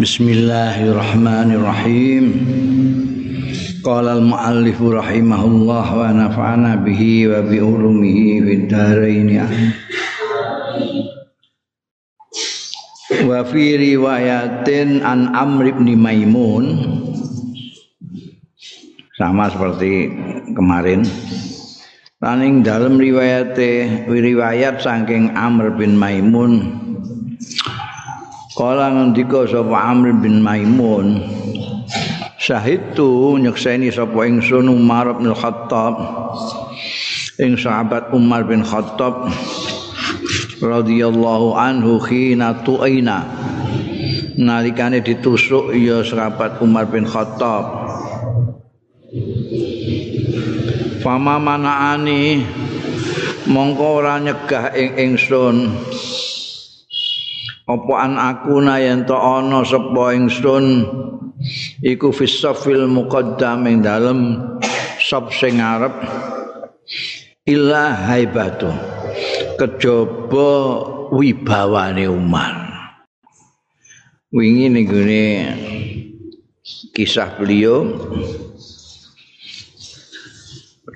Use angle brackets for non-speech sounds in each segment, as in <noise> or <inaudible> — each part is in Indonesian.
Bismillahirrahmanirrahim. Qala al-muallif rahimahullah wa nafa'ana bihi wa bi ulumihi fid dharain. Wa fi riwayatin an Amr bin Maimun sama seperti kemarin Laning dalam riwayate riwayat saking Amr bin Maimun Kala ngendika sapa Amr bin Maimun Syahidtu nyekseni sapa ingsun Umar bin Khattab ing sahabat Umar bin Khattab radhiyallahu anhu khina tu'ina. Nalikane ditusuk ya sahabat Umar bin Khattab. Fama manaani mongko ora nyegah ing ingsun apa an aku yen to ana sapa ingsun iku fisafil muqaddam ing dalem sop sing ngarep. Illa haibatu. Kejaba wibawane Umar. Wingi ning kisah beliau.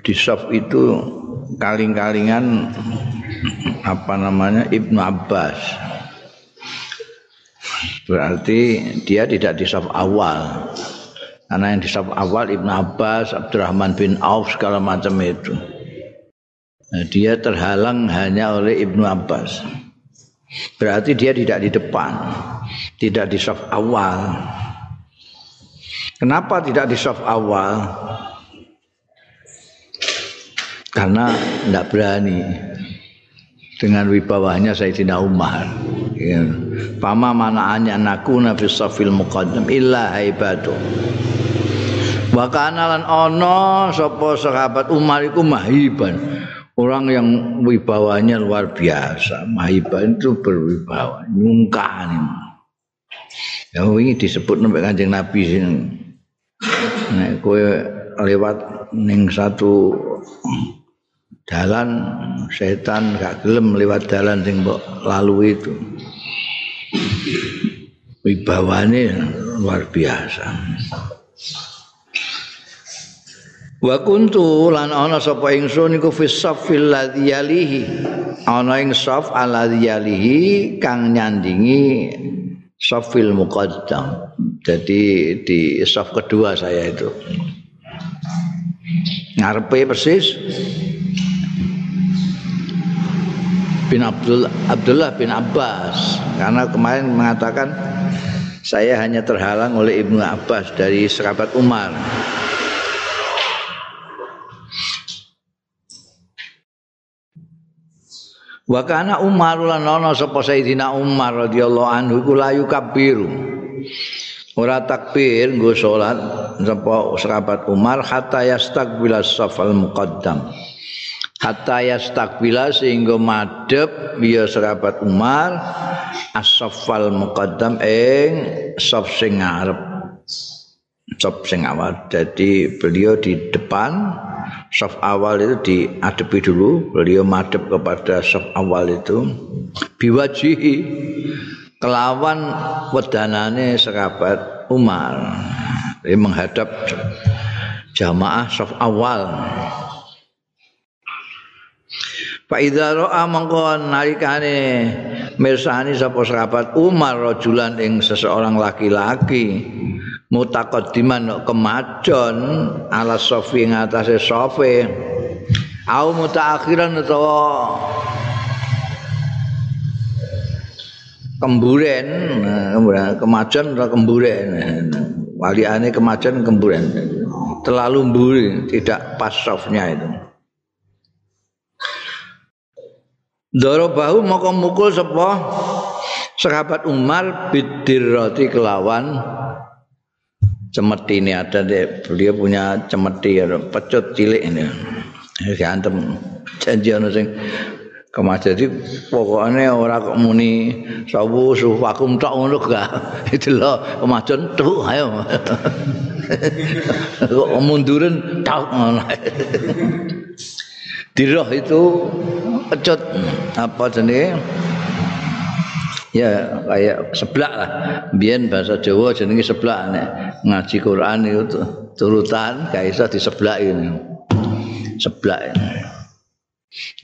Di sop itu kaling-kalingan apa namanya Ibnu Abbas Berarti dia tidak di saf awal. Karena yang di saf awal Ibn Abbas, Abdurrahman bin Auf segala macam itu. Nah, dia terhalang hanya oleh Ibnu Abbas. Berarti dia tidak di depan, tidak di saf awal. Kenapa tidak di saf awal? Karena tidak berani dengan wibawahnya Sayyidina Umar. Ya. Pama manaannya nakuna fi safil muqaddam illa haibatu. Wa kana lan ana sapa sahabat Umar iku mahiban. Orang yang wibawanya luar biasa. Mahiban itu berwibawa, nyungkan. Ya ini disebut sampai Kanjeng Nabi sini. Nek kowe lewat ning satu jalan setan gak gelem lewat jalan sing mbok lalu itu. Wibawane luar biasa. Wa kuntu lan ana sapa ingsun iku fi safil ladzi yalihi. Ana ing saf alladzi yalihi kang nyandingi safil muqaddam. Jadi di saf kedua saya itu. Ngarepe persis bin Abdul Abdullah bin Abbas karena kemarin mengatakan saya hanya terhalang oleh Ibnu Abbas dari sahabat Umar. Wa kana Umar lan ana sapa Sayyidina Umar radhiyallahu anhu iku layu kabiru. Ora takbir nggo salat sapa sahabat Umar hatta yastaqbila safal muqaddam. Hatta yastakbila sehingga madhep ya sahabat Umar as-saffal muqaddam ing saf sing ngarep. Saf sing awal. Jadi beliau di depan saf awal itu diadepi dulu. Beliau madhep kepada saf awal itu. Biwajihi kelawan wedanane sahabat Umar. Jadi menghadap jamaah saf awal Fa idza ra'a mangko nalikane mirsani sapa sahabat Umar rajulan ing seseorang laki-laki mutaqaddiman kemajon ala sofi ing atase sofe au mutaakhiran utawa kemburen kemajon atau kemburen. Waliane kemajon kemburen. Terlalu mburi tidak pas softnya itu Dorobahu maka mukul sapa? Sahabat Umar bidirrati kelawan. Cemeti ini ada deh beliau punya cemeti pecut cilik ini. Gantem janji ana sing kemas jadi pokoknya orang kok muni sawu sufakum tok ngono gak. <laughs> Itu loh kemajon tuh ayo. <laughs> Kok mundurin tak ngono <laughs> diroh itu pecut apa jenenge? Ya kayak seblak lah. Biyen bahasa Jawa jenenge seblak nek ngaji Quran itu turutan gak iso diseblak ini. Seblak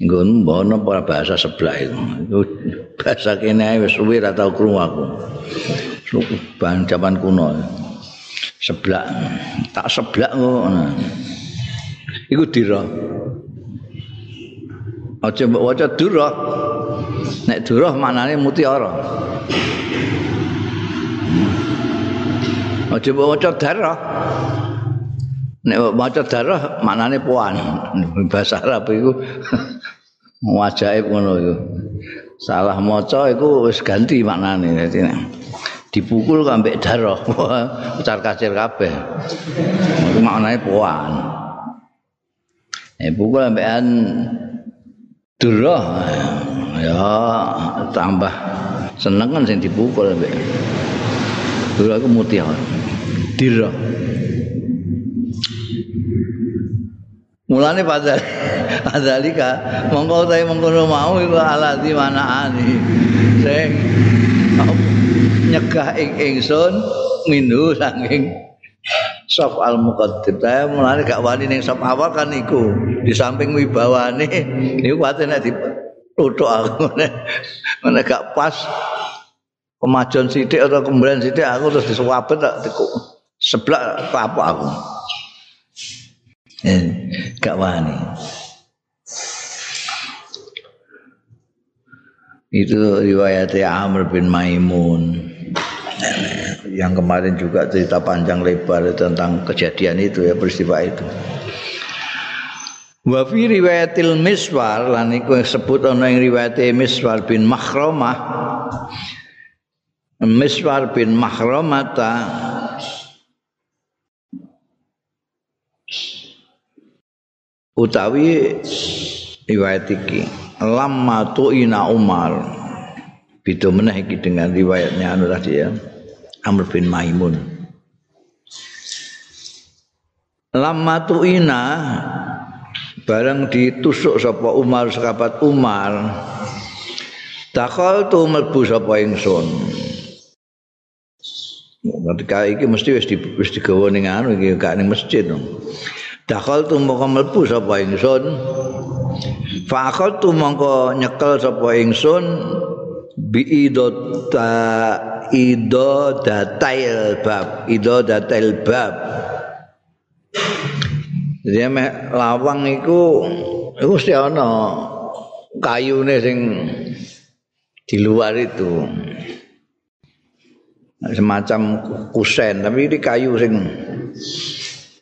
nggon mbono para bahasa seblak itu. Bahasa wis suwi ra tau krungu aku. Ban zaman kuno. Seblak. Tak seblak ngono. Iku dira aja mbok waca durah. Nek durah maknane mutiara aja mbok waca darah. Nek maca darah maknane puan. Bahasa Arab iku <laughs> wajaib ngono iku. Salah maca iku wis ganti maknane. Dadi dipukul kambek darah <laughs> ucar kacir kabeh. Maknane puan. Eh pukul ambekan durah. Ya tambah. Seneng kan sing dipukul mbek durah ku mutiara dirah mulane pada adalika <laughs> mongko utahe mengkono mau iku alati manaani sing nyegah ing ingsun minhu saking sop al muqaddim saya mulane gak wani ning sop awal kan iku. Di samping wibawane niku <laughs> kuwate nek dituthuk aku. <laughs> Nek gak pas. Kemajuan sithik atau kembalian sithik aku terus disuwabet tak diku seblak apa aku. Eh, gak wani. Itu riwayatnya Amr bin Maimun yang kemarin juga cerita panjang lebar tentang kejadian itu ya peristiwa itu. Wa fi riwayatil Miswar lan iku sebut ana ing riwayat Miswar bin Makhramah. Miswar bin Mahramata utawi riwayat iki lamma tuina Umar beda meneh iki dengan riwayatnya anu tadi ya Amr bin Maimun. Lama tuina bareng ditusuk sapa Umar sekabat Umar. Takal tu mlebu sapa ingsun. Ketika iki mesti wis di wis digawa ning anu iki gak ning masjid. Dakal tu mongko mlebu sapa ingsun. Fa tu mongko nyekel sapa ingsun bi idota ido datail bab ido datail bab jadi lawang iku iku mesti ana kayune sing di luar itu. Semacam kusen tapi ini kayu sing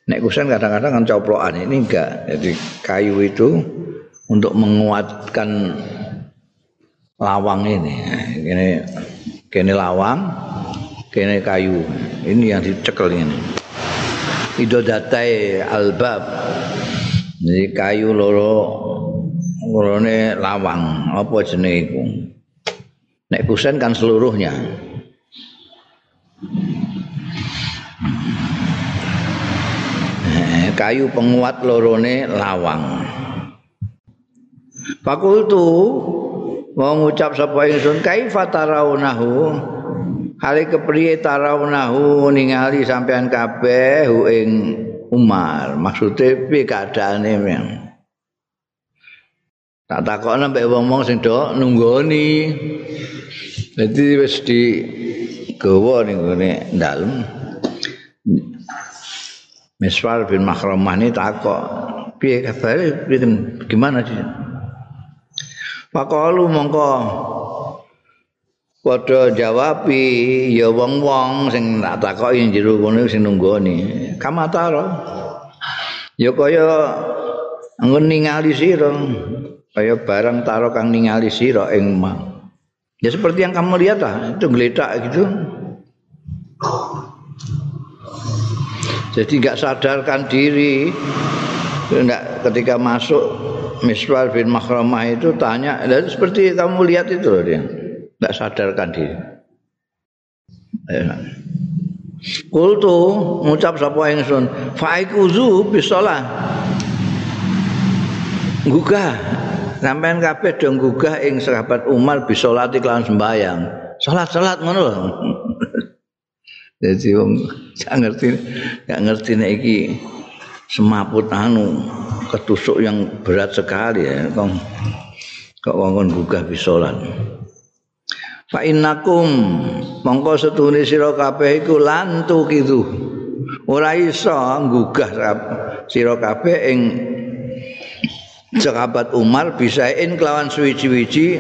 nek kusen kadang-kadang kan coplokan. Ini enggak. Jadi kayu itu untuk menguatkan lawang ini. Ini kene lawang kene kayu. Ini yang dicekel ini. Idodatai albab. Jadi kayu loro lorone lawang. Apa jenenge iku? Nek kusen kan seluruhnya. Eh, kayu penguat lorone lawang. Fakultu mau ngucap sapa ingsun kaifa tarawunahu? Hale kepriye tarawunahu ningali sampean kabeh ing Umar. Maksude piye keadaane men tak takokno mbek wong-wong sing do nunggoni. Dadi wis di gawa ning ngene dalem. Miswar bin Makhramah ini takok piye kabare gimana? sih Pakalu mongko padha jawabi ya wong-wong sing tak takoki jero kono sing nunggoni. Kamatara. Ya kaya ningali sira. Kaya barang taro kang ningali sira ing Ya seperti yang kamu lihat lah, itu geletak gitu. Jadi nggak sadarkan diri, enggak ketika masuk Miswar bin Makhramah itu tanya, dan seperti kamu lihat itu loh dia, tidak sadarkan diri. Ya. Kultu ngucap sapa ingsun, faikuzu bisalah. Gugah sampean kabeh dong gugah ing sahabat Umar bisolati kelan sembayang. salat-salat ngono lho. <laughs> Jadi wong gak ngerti gak ngerti nek iki semaput anu ketusuk yang berat sekali ya kok kok wong gugah bisolan. Fa innakum mongko setune sira kabeh iku lantu kitu. Ora iso gugah sira kabeh ing sahabat Umar bisain kelawan suwi-wiji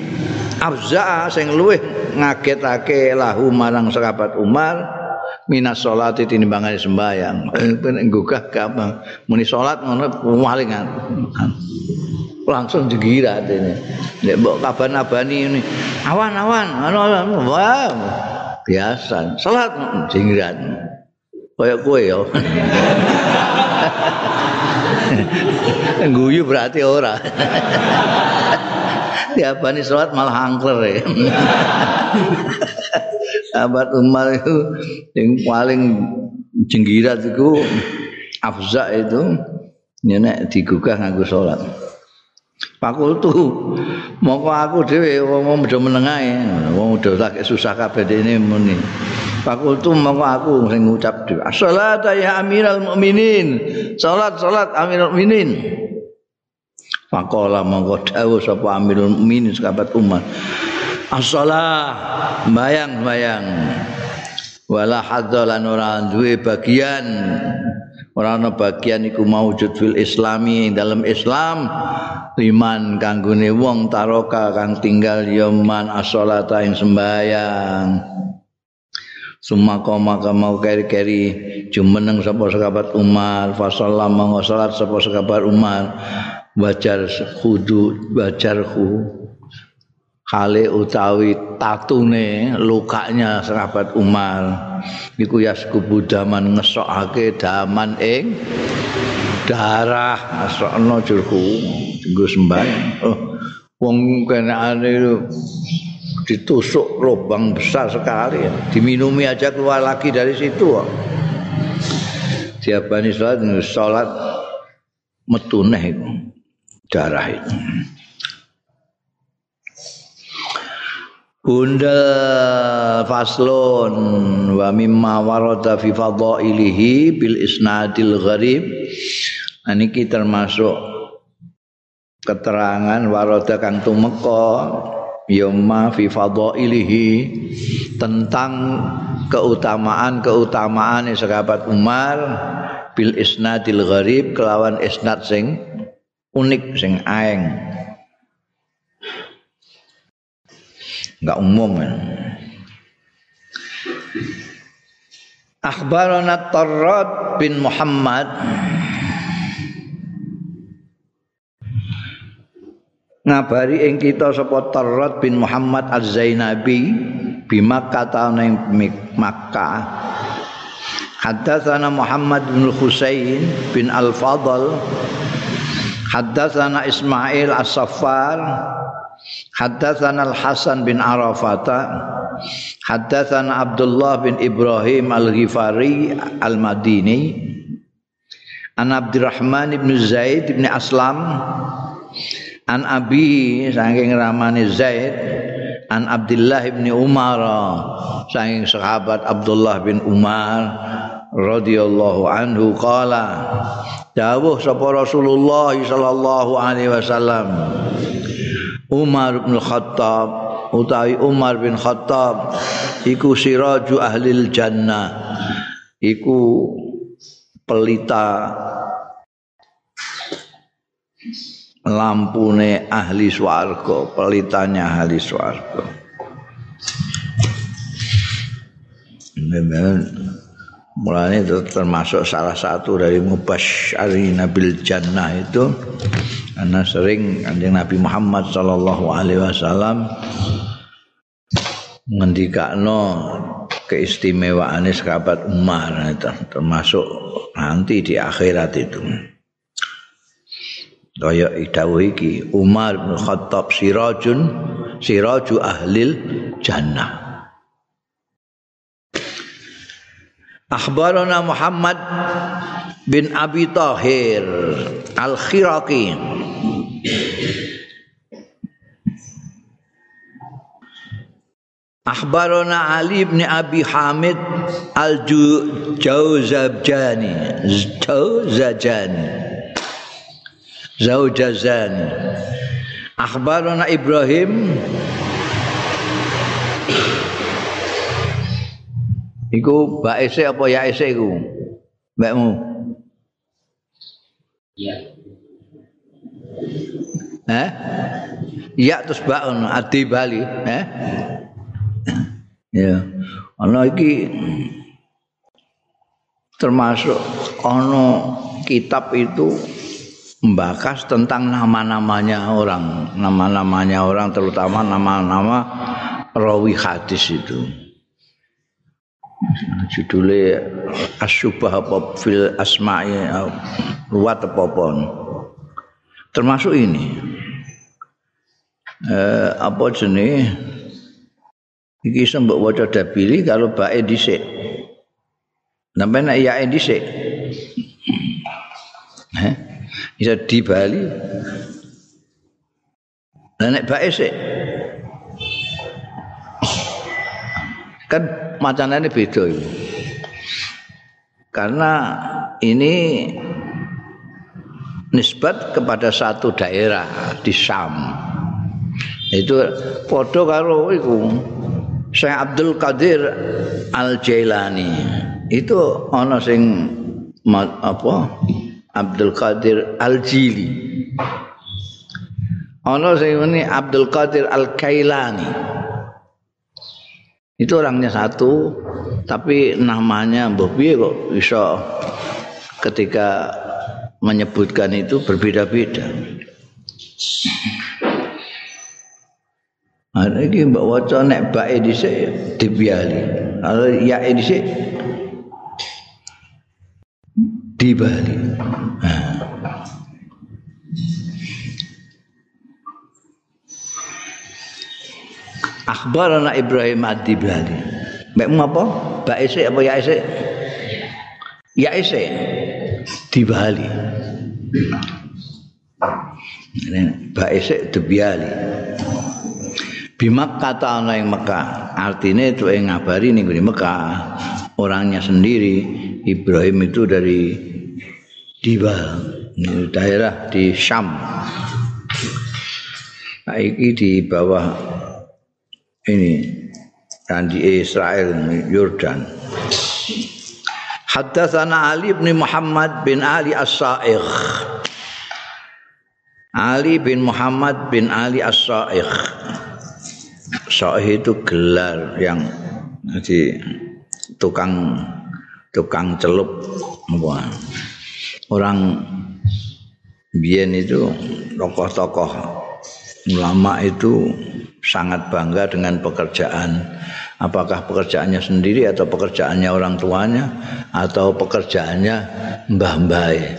afza sing luwih ngagetake lahu marang sahabat Umar minas salati tinimbangane sembayang ben gugah gampang. Muni salat ngono paling langsung digira ini. Nek mbok kaban-abani ini. Awan-awan. Ngono wah biasa. Salat jingrat kaya kowe ya <laughs> guyu berarti ora. <laughs> Diabani salat malah angker ya <laughs> abad umar itu yang paling jenggirat itu afza itu nenek digugah ngaku sholat. Fakultu moko aku dhewe wong udah menengah wong udah tak susah kabeh ini muni Fakultu moko aku sing ngucap dhewe salat ya amiral mukminin salat salat amiral mukminin Fakola mongko dawuh sapa amirul mukminin sahabat umat As-salah. Bayang bayang. Wala hadzalan ora duwe bagian. Ora ana bagian iku maujud fil islami dalam Islam. Liman kanggone wong taroka kang tinggal yoman as-salata ing sembayang Suma koma mau keri-keri jumeneng sapa sahabat Umar fa sallama salat sapa sahabat Umar. Wajar khudu wajarhu kale utawi tatune lukanya sahabat Umar. Iku yaskubu daman ngesokake daman ing darah. Ngesokno jurku sembahyang. Oh wong kenane ditusuk lubang besar sekali. Ya. diminumi aja keluar lagi dari situ kok. Diabani salat salat metuneh darah itu Bunda faslun wa mimma warada fi fadhailihi bil isnadil gharib. Niki termasuk keterangan warada kang tumeka yoma fi fadhailihi tentang keutamaan-keutamaan sahabat Umar bil isnadil gharib kelawan isnad sing unik sing aeng. Enggak umum kan. Akhbarana Tarrad bin Muhammad. Ngabari ing kita sapa Tarrad bin Muhammad Az-Zainabi bi Makkah taun ing Makkah. Haddatsana Muhammad bin Husain bin Al-Fadl. Haddatsana Ismail As-Saffar Haddatsana Al-Hasan bin Arafata. Haddatsana Abdullah bin Ibrahim Al-Ghifari Al-Madini. An Abdurrahman bin Zaid bin Aslam. An Abi saking ramane Zaid. An Abdullah bin Umar. Saking sahabat Abdullah bin Umar radhiyallahu anhu qala dawuh sapa Rasulullah sallallahu alaihi wasallam Umar bin Khattab utawi Umar bin Khattab iku siraju ahli jannah. Iku pelita lampune ahli swarga pelitanya ahli swarga. Mulanya itu termasuk salah satu dari mubasyari nabil jannah itu karena sering kanjeng Nabi Muhammad sallallahu alaihi wasallam ngendikakno keistimewaan sahabat Umar termasuk nanti di akhirat itu. Kaya idawuh iki Umar bin Khattab sirajun siraju ahlil jannah. Akhbarana Muhammad bin Abi Tahir Al-Khiraqi Akhbarana Ali bin Abi Hamid Al-Jauzabjani Jauzajani Zaujazani Akhbarana Ibrahim Iku baise apa ya ese iku? Mbakmu. Iya. Eh? Iya terus baun adi Bali, eh? Ya. Ana iki termasuk ana kitab itu membahas tentang nama-namanya orang, nama-namanya orang terutama nama-nama rawi hadis itu. judulnya asyubah apa fil asma'i ruwat apa termasuk ini eh, apa jenis iki sembok waca dabili kalau bae dhisik. Sampai nek ya dhisik. <clears throat> Eh bisa di Bali dan nek bae sik. Kan macananya beda ini. Karena ini nisbat kepada satu daerah di Syam. Itu foto karo iku Syekh Abdul Qadir Al Jailani. Itu ana sing apa? Abdul Qadir Al Jili. Ana sing ini Abdul Qadir Al Kailani. itu orangnya satu tapi namanya mbok piye kok bisa ketika menyebutkan itu berbeda-beda Ada lagi mbak waca nek bae dhisik dibiali. Kalau ya dhisik di Bali. akhbarana Ibrahim Ad-Diblali. Mbak apa? Mbak Ese apa ya Ese? Ya Ese di Bali. Ini Mbak Ese di Bali. Bimak kata ana yang Mekah. Artinya itu yang ngabari di Mekah. Orangnya sendiri Ibrahim itu dari Dibal, daerah di Syam. Nah, ini di bawah ini dan di Israel Yordan. Haddatsana Ali bin Muhammad bin Ali As-Sa'igh. Ali bin Muhammad bin Ali As-Sa'igh. Sa'igh itu gelar yang jadi tukang tukang celup. Orang biyen itu tokoh-tokoh ulama itu sangat bangga dengan pekerjaan. Apakah pekerjaannya sendiri atau pekerjaannya orang tuanya atau pekerjaannya mbah-mbah ya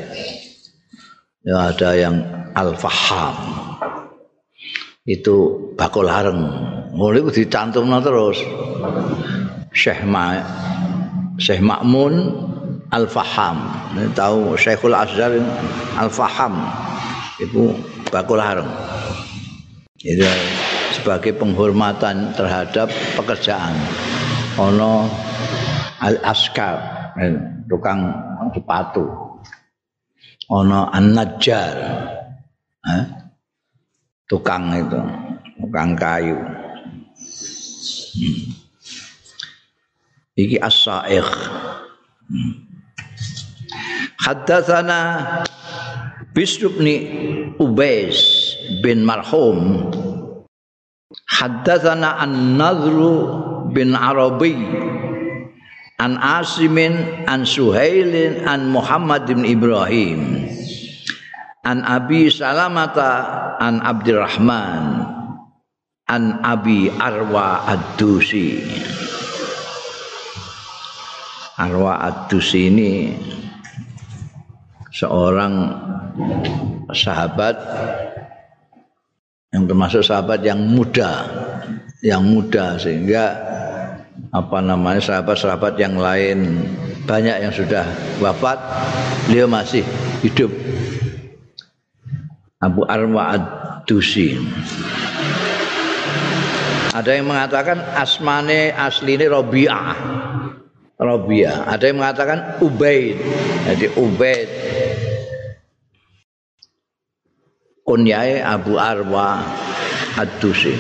ada yang al-faham itu bakul hareng mulai itu dicantumnya terus Syekh Ma Syekh Makmun al-faham tahu Syekhul Azhar al-faham itu bakul hareng itu sebagai penghormatan terhadap pekerjaan. Ono al askar eh, tukang sepatu. Ono an najjar eh? tukang itu tukang kayu. Hmm. Iki as-sa'ikh. Hmm. Haddatsana Bisr bin Ubais bin Marhum Haddatsana An-Nadru bin Arabi An Asimin An Suhailin An Muhammad bin Ibrahim An Abi Salamata An Abdurrahman An Abi Arwa Ad-Dusi. Arwa Ad-Dusi ini seorang sahabat yang termasuk sahabat yang muda yang muda sehingga apa namanya sahabat-sahabat yang lain banyak yang sudah wafat beliau masih hidup. Abu Arwa Ad-Dusi Ada yang mengatakan asmane asline Rabi'ah. Rabi'ah. Ada yang mengatakan Ubaid. Jadi Ubaid. Kunyai Abu Arwa Ad-Dusi.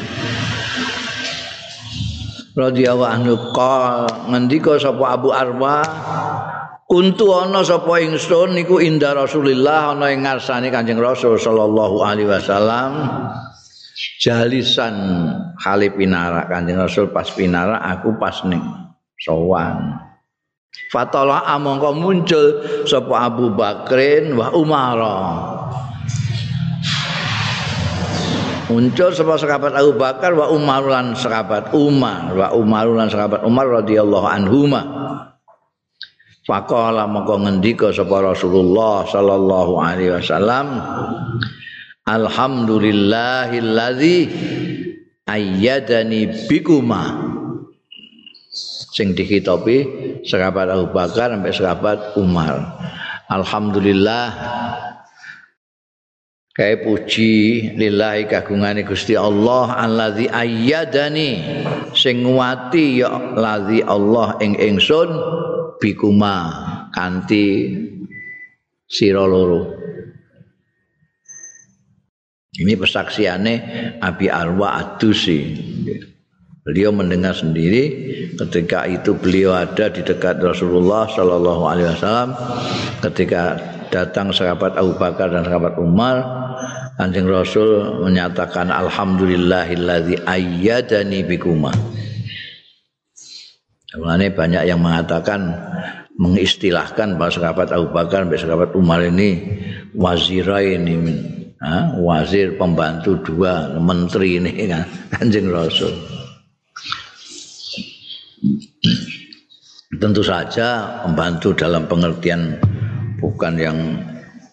Radhiyallahu anhu qol ngendika sapa Abu Arwa Kuntu ana sapa ingsun niku inda Rasulillah ana ing ngarsane Kanjeng Rasul sallallahu alaihi wasallam jalisan hale pinara Kanjeng Rasul pas pinara aku pas ning sowan. Fatala amangka muncul sapa Abu Bakrin wa Umar. Muncul sapa sahabat Abu Bakar wa Umar lan sahabat Umar wa Umar lan sahabat Umar radhiyallahu anhuma. Faqala mongko ngendika sapa Rasulullah sallallahu alaihi wasallam Alhamdulillahilladzi ayyadani bikuma. Sing dikitopi sahabat Abu Bakar sampai sahabat Umar. Alhamdulillah. Kaya puji lillahi kagungane Gusti Allah allazi ayyadani. Sing nguati ya lazi Allah ing ingsun bikuma kanthi sira loro ini persaksiannya Abi Arwa Adusi. Beliau mendengar sendiri ketika itu beliau ada di dekat Rasulullah Shallallahu Alaihi Wasallam. Ketika datang sahabat Abu Bakar dan sahabat Umar Kanjeng Rasul menyatakan alhamdulillahilladzi ayyadani bikuma. Mulane banyak yang mengatakan mengistilahkan bahwa sahabat Abu Bakar dan sahabat Umar ini wazirain ini ha? wazir pembantu dua menteri ini kan <laughs> Kanjeng Rasul. Tentu saja pembantu dalam pengertian bukan yang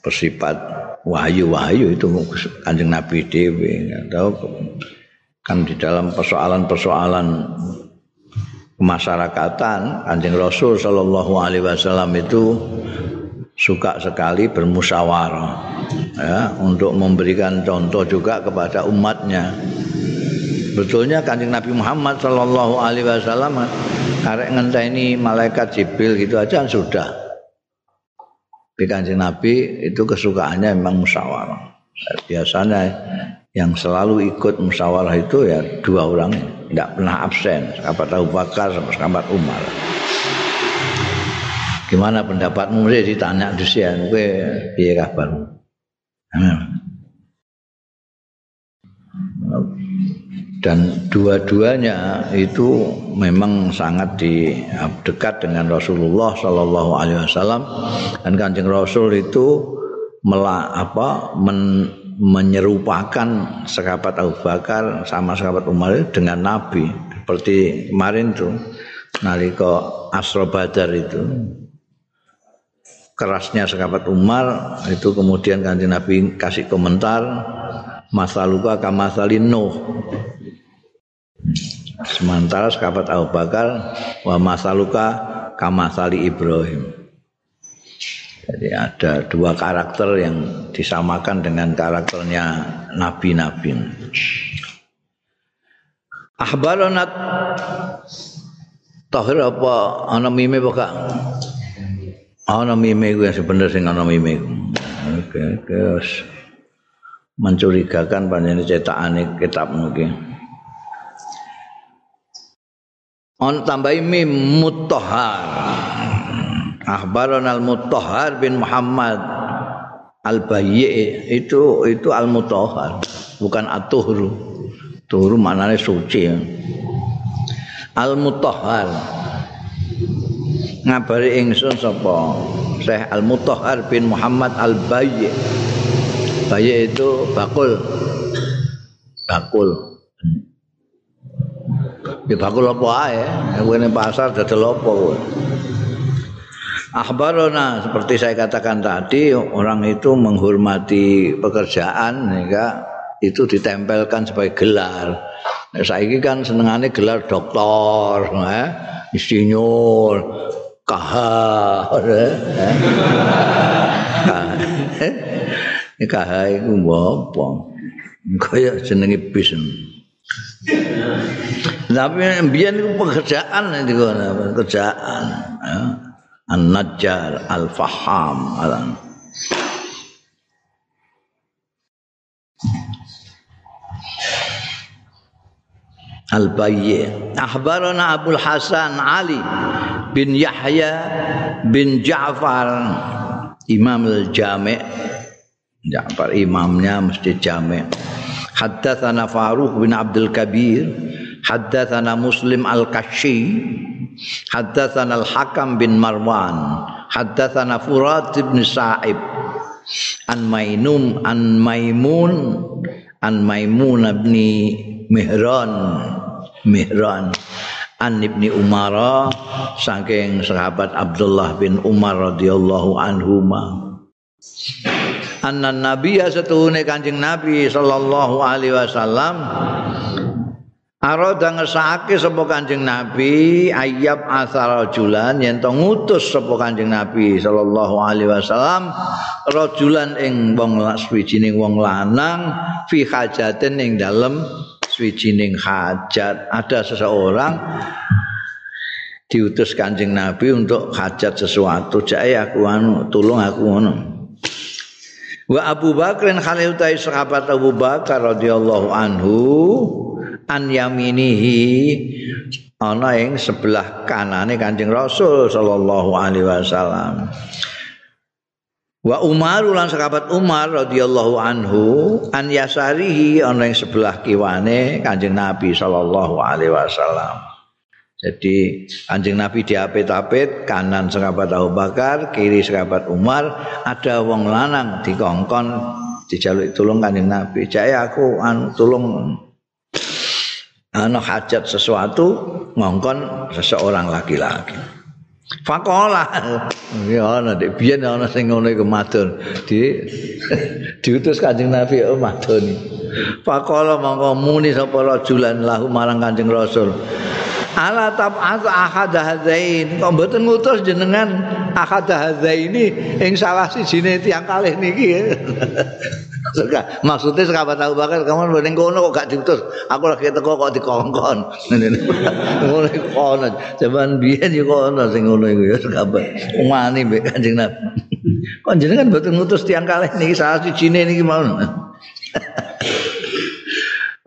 bersifat wahyu-wahyu itu Kanjeng Nabi dewi atau kan di dalam persoalan-persoalan kemasyarakatan Kanjeng Rasul Shallallahu Alaihi Wasallam itu suka sekali bermusyawarah ya untuk memberikan contoh juga kepada umatnya. Betulnya Kanjeng Nabi Muhammad Shallallahu Alaihi Wasallam karek ngenteni malaikat Jibril gitu aja sudah. Tapi Kanjeng Nabi itu kesukaannya memang musyawarah. Biasanya yang selalu ikut musyawarah itu ya dua orang tidak pernah absen sahabat Abu Bakar sama sahabat Umar gimana pendapatmu mesti ditanya disian kowe piye kabar dan dua-duanya itu memang sangat di dekat dengan Rasulullah Shallallahu Alaihi Wasallam. Dan kanjeng Rasul itu mela apa men, menyerupakan sahabat Abu Bakar sama sahabat Umar dengan Nabi. Seperti kemarin tuh nalika Asro Badar itu kerasnya sahabat Umar itu kemudian kanjeng Nabi kasih komentar masaluka kamasalin Nuh sementara sahabat Abu Bakar wa masaluka kamasali Ibrahim Jadi ada dua karakter yang disamakan dengan karakternya nabi-nabi. Ahbaronat Tahir apa ana mime? Ana mime gue sebenarnya sing ana mime. Oke, okay, mencurigakan panjenengan cetakane kitab mungkin. On tambahi mim mutahhar. Akhbaron al-Mutahhar bin Muhammad al-Bayyi itu itu al-Mutahhar bukan at-Tuhru. Tuhru maknanya suci. Al-Mutahhar ngabari ingsun sapa Syekh Al-Mutahhar bin Muhammad Al-Bayyi. Bayyi itu bakul. Bakul. Ya bakul apa ae, ning pasar dadel apa kowe. Akhbarona seperti saya katakan tadi orang itu menghormati pekerjaan ya itu ditempelkan sebagai gelar. Saya ini kan senengannya gelar doktor, eh, insinyur, kaha ini kahar itu apa? Kaya jenenge bis. Tapi mbiyen iku pekerjaan itu pekerjaan. Ya. An-najjar al-faham alam al-bayyi. Akhbarana abul hasan ali. Bin Yahya bin Ja'far Imam Al-Jami' Ja'far imamnya mesti Jami' Haddatsana Faruq bin Abdul Kabir Haddatsana Muslim Al-Kashi Haddatsana Al-Hakam bin Marwan Haddatsana Furat bin Sa'ib An Mainum An Maimun An Maimun bin Mihran Mihran An Ibni Umar saking sahabat Abdullah bin Umar radhiyallahu anhuma. Anna Nabiya setuhune Kanjeng Nabi sallallahu alaihi wasallam Arada ngesake sapa Kanjeng Nabi ayab asal rajulan yen to ngutus sapa Kanjeng Nabi sallallahu alaihi wasallam rajulan ing wong suwijining wong lanang fi hajatin ing dalem swijining hajat. Ada seseorang diutus kanjeng Nabi untuk hajat sesuatu. Jai aku anu tulung aku ngono. Wa Abu Bakrin khalil utai sahabat Abu Bakar radhiyallahu anhu an yaminihi ana ing sebelah kanane Kanjeng Rasul sallallahu alaihi wasallam Wa Umar lan sahabat Umar radhiyallahu anhu an yasarihi ana ing sebelah kiwane Kanjeng Nabi sallallahu alaihi wasallam. Jadi Kanjeng Nabi diapit-apit kanan sahabat Abu Bakar, kiri sahabat Umar, ada wong lanang dikongkon dijaluk tulung Kanjeng Nabi. Jae aku anu tulung ana hajat sesuatu ngongkon seseorang laki-laki. Fakola. Ya ana dek biyen ana sing ngono iku matur. Di <laughs> diutus Kanjeng Nabi oh madoni. Fakola mongko muni sapa rajulan lahu marang Kanjeng Rasul. Ala tab'at ahad hadzain. Kok mboten ngutus jenengan ahad hadzaini ing salah sijine tiyang kalih niki. <laughs> Suka. Maksudnya sahabat Abu Bakar, kamu mending kono kok gak diutus. Aku lagi teko kok dikongkon. <laughs> Ngono kono. Jaman biyen yo kono sing ngono iku ya sahabat. Umani mbek Kanjeng Nabi. <laughs> Kok jenengan mboten ngutus tiang kalih niki salah sijine niki mau. <laughs>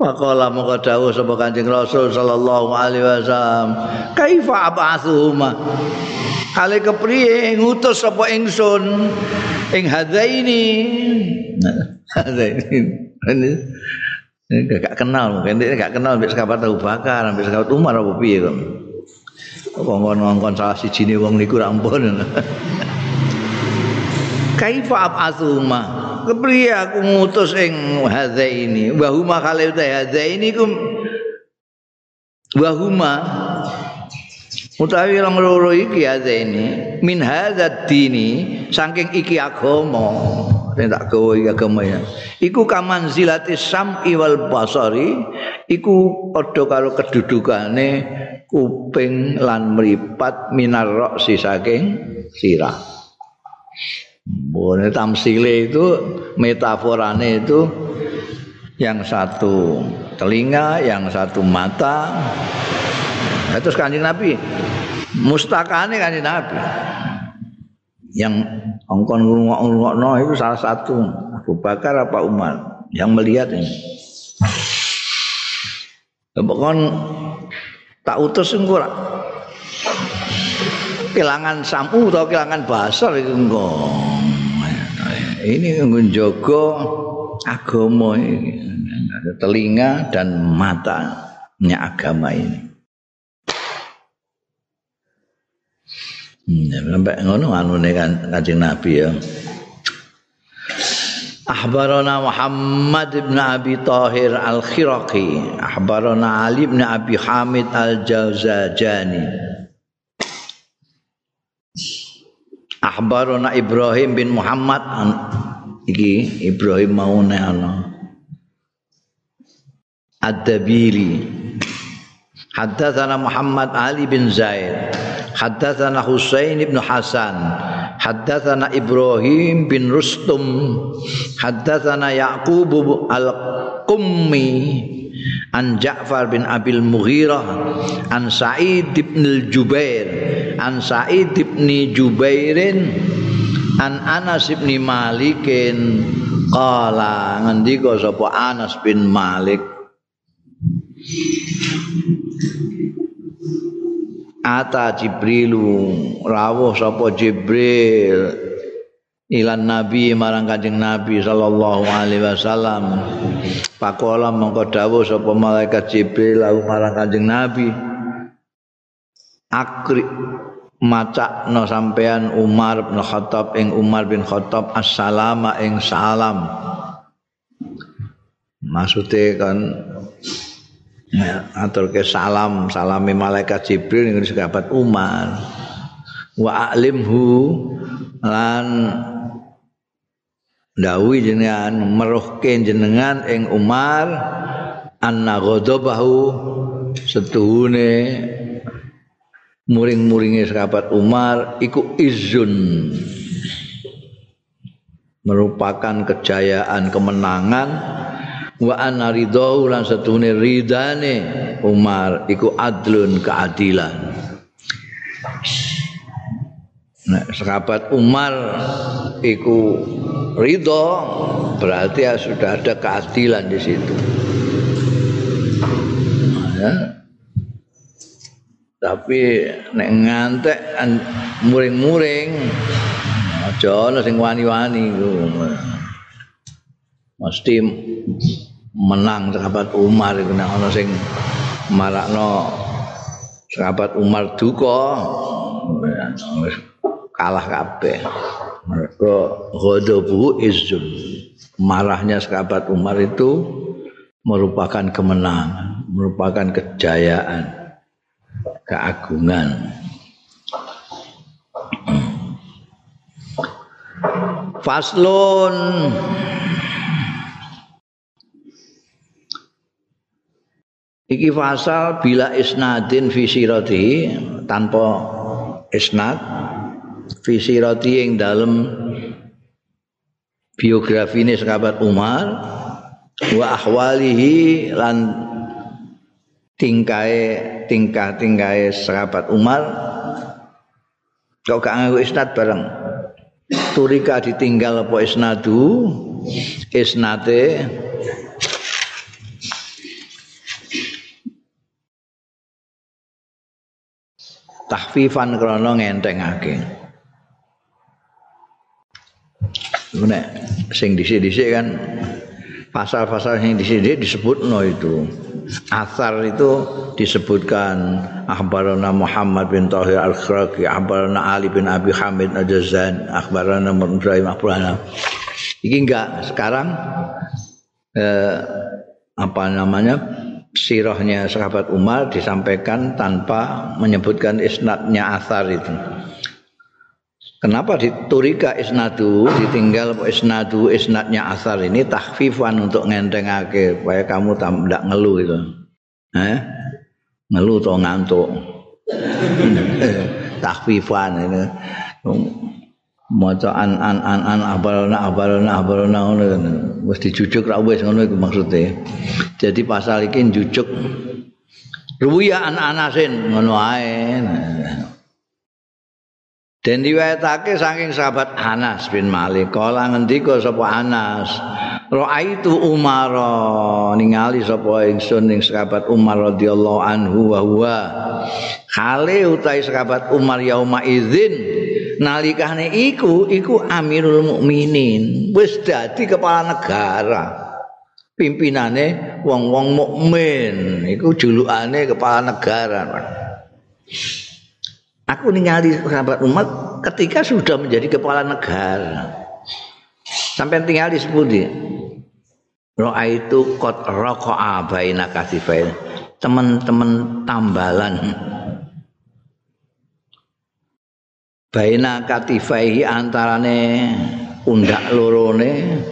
Maqala maka dawuh sapa Kanjeng Rasul sallallahu alaihi wasallam, "Kaifa ab'atsuhuma?" Kale kepriye ngutus sapa ingsun ing hadaini <laughs> ini gak kenal mungkin dia gak kenal ambek sahabat Abu Bakar ambek sahabat Umar apa piye kok ngongkon-ngongkon salah siji ne wong niku ra ampun <laughs> kaifa ab'atsuma kepriye aku ngutus ing hadza ini wa huma kale hadza ini kum? Wa huma utawi rong loro iki ini min hadza dini saking iki agama sing tak gawa iki agama ya. Iku kaman zilati sam'i wal basari iku padha karo kedudukane kuping lan mripat minar roksi saking sirah. Boleh tamsile itu metaforane itu yang satu telinga, yang satu mata. Terus kanjeng Nabi mustakane kanjeng Nabi. yang ongkon ngurungok-ngurungokno itu salah satu Abu Bakar apa Umar yang melihat ini. Pokoknya tak utus engko kelangan samu atau kelangan basar itu. Ini engko jaga agama ini. telinga dan matanya agama ini. Sampai ngono anune kan kanjeng Nabi ya. Ahbarana Muhammad ibn Abi Tahir Al-Khiraqi. Ahbarana Ali ibn Abi Hamid Al-Jawzajani. Ahbarana Ibrahim bin Muhammad Iki Ibrahim maune ana. Ad-Dabiri. Haddatsana Muhammad Ali bin Zaid Haddatsana Husain bin Hasan. Haddatsana Ibrahim bin Rustum. Haddatsana Yaqub al-Qummi. An Ja'far bin Abil Mughirah. An Sa'id bin Jubair an Sa'id bin Jubairin. An Anas bin Malikin. Qala ngendika sapa Anas bin Malik Ata Jibrilu rawuh sapa Jibril ilan nabi marang kanjeng nabi sallallahu alaihi wasallam. Pakola mongko dawuh sapa malaikat Jibril lalu marang kanjeng nabi. Akri macakno sampean Umar bin Khattab ing Umar bin Khattab assalama ing salam. Maksudnya kan ya, atur ke salam salami malaikat Jibril yang sahabat Umar. Wa alimhu lan dawi jenengan meruhke jenengan ing Umar anna ghadabahu setuhune muring-muringe sahabat Umar iku izun merupakan kejayaan kemenangan wa anna ridho lan setune ridane Umar iku adlun keadilan Nah, sahabat Umar iku ridho berarti ya sudah ada keadilan di situ. Ya. Tapi nek ngantek muring-muring aja ana sing wani-wani Mesti menang sahabat Umar iku nek ana sing marakno sahabat Umar duka. Kalah kabeh. Mereka ghadabu izzun. Marahnya sahabat Umar itu merupakan kemenangan merupakan kejayaan keagungan. Faslun Iki fasal bila isnadin fi sirati tanpa isnad fi sirati ing dalem biografi ini sahabat Umar wa ahwalihi lan tingkai tingkah tingkai sahabat Umar. Kau gak nganggo isnad bareng? Turika ditinggal apa isnadu? Isnate tahfifan krana ngentengake. Nek sing dhisik-dhisik kan pasal-pasal yang di sini disebut no itu asar itu disebutkan akhbarana Muhammad bin Tahir al-Khraqi akhbarana Ali bin Abi Hamid al-Jazan akhbarana Ibrahim Akhbarana ini enggak sekarang eh, apa namanya sirahnya sahabat Umar disampaikan tanpa menyebutkan isnadnya asar itu. Kenapa diturika isnadu ditinggal isnadu isnadnya asar ini tahfifan untuk ngentengake supaya kamu tidak ngeluh itu. Eh? Ngeluh atau ngantuk. <laughs> tahfifan ini. Maca an an an an abalna abalna abalna ngono wis dijujuk ra wis ngono iku maksude. Jadi pasal iki njujuk ruya an anasin ngono ae. Dan diwayatake saking sahabat Anas bin Malik kala ngendika sapa Anas Ra'aitu Umar ningali sapa ingsun ning sahabat Umar radhiyallahu anhu wa huwa. Khale utai sahabat Umar yauma idzin nalikane iku iku Amirul Mukminin. Wis dadi kepala negara. Pimpinane wong-wong mukmin. Iku julukane kepala negara. Aku ningali sahabat umat ketika sudah menjadi kepala negara. Sampai tinggal di sepundi? Roa itu kot rokoa baina kasifain teman-teman tambalan baina katifaihi antarane undak lorone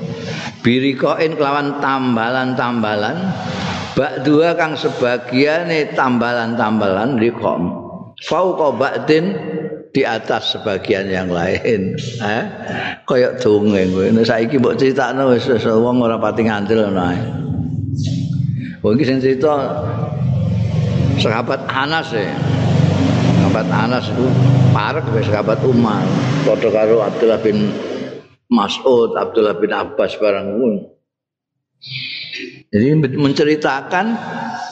birikoin kelawan tambalan-tambalan bak kang sebagiane tambalan-tambalan rikom fauqa ba'din di atas sebagian yang lain. Eh koyok dongeng kowe. Saiki mbok critakno wis wong ora pati ngandel ngono Oh iki sing cerita sahabat Anas ya. Sahabat Anas itu parek wis sahabat Umar. Padha karo Abdullah bin Mas'ud, Abdullah bin Abbas barang Jadi menceritakan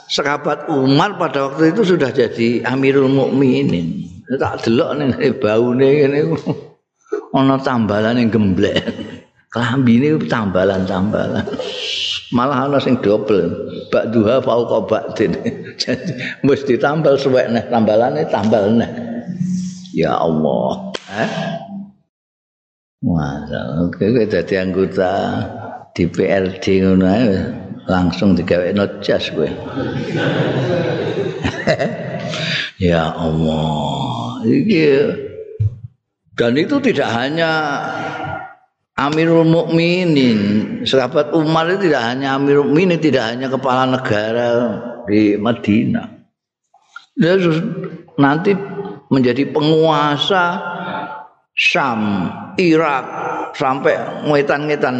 sahabat Umar pada waktu itu sudah jadi Amirul Mukminin. Tak delok nih baune ngene ana tambalan yang gemblek. Klambi ini tambalan-tambalan. Malah ana sing double. Bak duha fauqa ba'din. <laughs> Jadi mesti tambal suwek neh tambalane tambal neh. Ya Allah. Eh? Wah, oke okay, dadi anggota DPRD ngono langsung digawe jas kowe. <laughs> ya Allah. Iki dan itu tidak hanya Amirul Mukminin, sahabat Umar itu tidak hanya Amirul Mukminin, tidak hanya kepala negara di Madinah. Dia nanti menjadi penguasa Syam, Irak, sampai ngetan-ngetan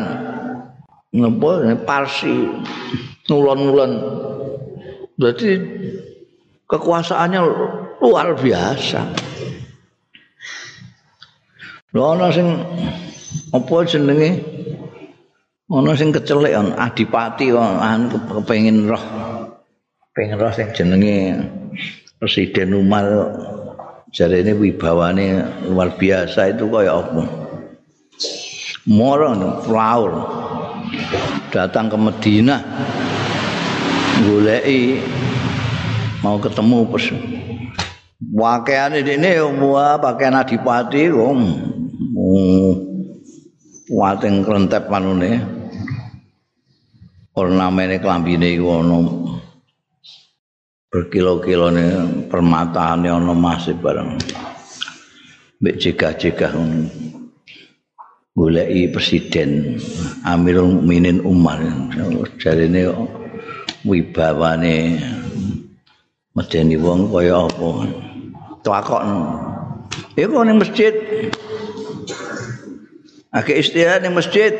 Parsi, nulon-nulon. Jadi kekuasaannya luar biasa. Lho ana sing apa jenenge? Ana sing kecelek on adipati on kepengin roh. Pengen roh sing jenenge presiden Umar jare ini wibawane luar biasa itu kaya apa? Moro flower datang ke Medina goleki mau ketemu pes pakaian ini wah pakaian adipati om wating krentep manune. Ornamene klambine iku ana berkilo-kilone permataane ana masih bareng. Mbek jegah-jegah goleki presiden Amirul Mukminin Umar. Jarine wibawane medeni wong kaya apa? Takokno iku ning masjid Ake istirahat di masjid.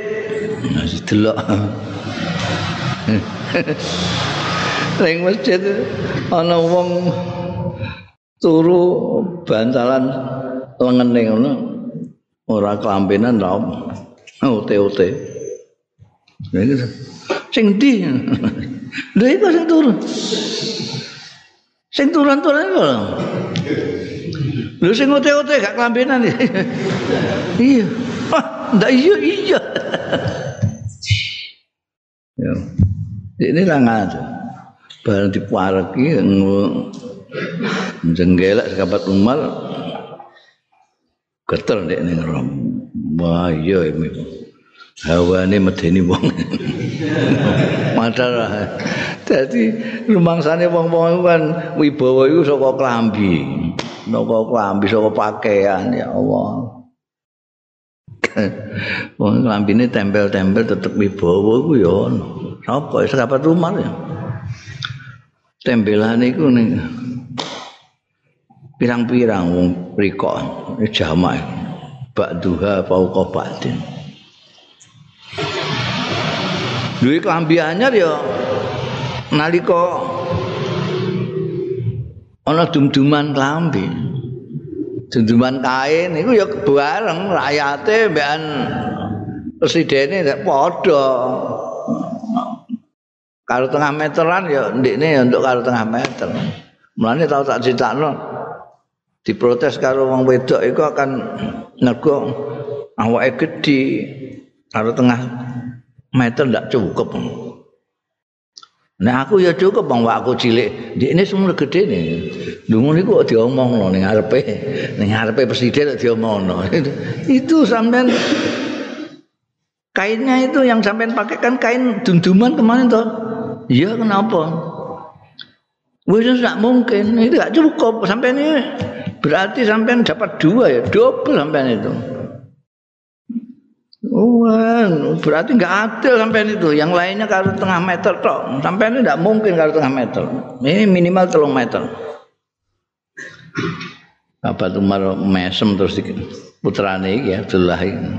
Masih delok. <laughs> Ning masjid ana wong turu bantalan lengene ngono. Ora kelambenan ta. Ote-ote. Sing ndi? <laughs> Lha iku sing turu. Sing turun-turun iku. Lho sing ote-ote gak kelambenan. <laughs> iya. Ndak iya iya. ya. Ini lah ngadu. Barang dipareki jenggelak sekabat umar getel dek ning rom. Wah iya ini. Hawane medeni wong. Madara. Dadi rumangsane wong-wong kan wibawa iku saka klambi. Saka klambi saka pakaian ya Allah. <laughs> Wong lambine tempel-tempel tetep wibawa ku ya ono. Sapa sahabat rumah ya. Tembelane iku ning pirang-pirang wong riko jamak bak duha fauqa ba'din. Duwe klambi anyar ya nalika ana dum-duman klambi. Dunduman kain itu ya bareng rakyate mbekan presidene padha. Karo tengah meteran ya ndekne ya untuk karo tengah meter. Mulane tau tak critakno diprotes karo wong wedok iku akan nego awake gedhi karo tengah meter ndak cukup. Nah aku ya cukup bang aku cilik. Di ini semua gede nih. Dungu ini kok diomong loh nih ngarepe, nih ngarepe presiden diomong loh. itu sampean kainnya itu yang sampean pakai kan kain dunduman kemarin toh. Iya kenapa? Wih tidak mungkin, itu gak cukup. Sampai ini berarti sampean dapat dua ya, double sampean itu. Wah, berarti enggak adil sampai itu. Yang lainnya kalau tengah meter tok. Sampai ini enggak mungkin kalau tengah meter. Ini minimal telung meter. Apa tuh mar mesem terus di putrane iki ya Abdullah iki.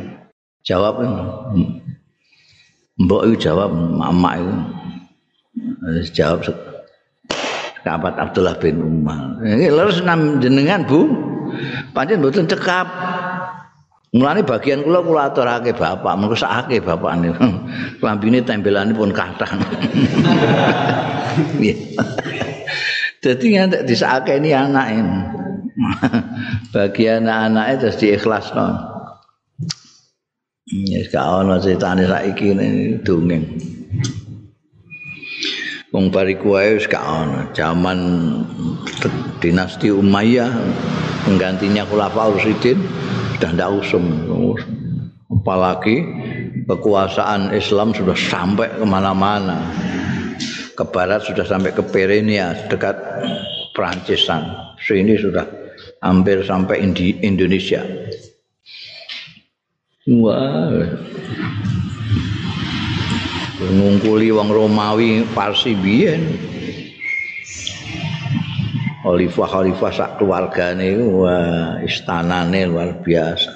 Jawab Mbok itu jawab mama itu. jawab sahabat Abdullah bin Umar. Ini leres jenengan Bu. Pancen mboten cekap. Mulane bagian kula kula aturake bapak, mengko sakake bapak niku. <laughs> Lambine tempelane pun kathah. <laughs> Jadi ngantek disake ini anak ini. <laughs> Bagian anak-anaknya terus diikhlasno. Ya gak ono critane saiki dongeng. Wong bariku gak ono. Zaman dinasti Umayyah penggantinya Khulafaur Rasyidin sudah ndak usum. Apalagi kekuasaan Islam sudah sampai kemana-mana. Ke barat sudah sampai ke Pyrenees dekat Prancis Sini sudah hampir sampai Indonesia. Wah. Ngungkuli wong Romawi Parsi biyen. Khalifah-khalifah sak keluargane wah istanane luar biasa.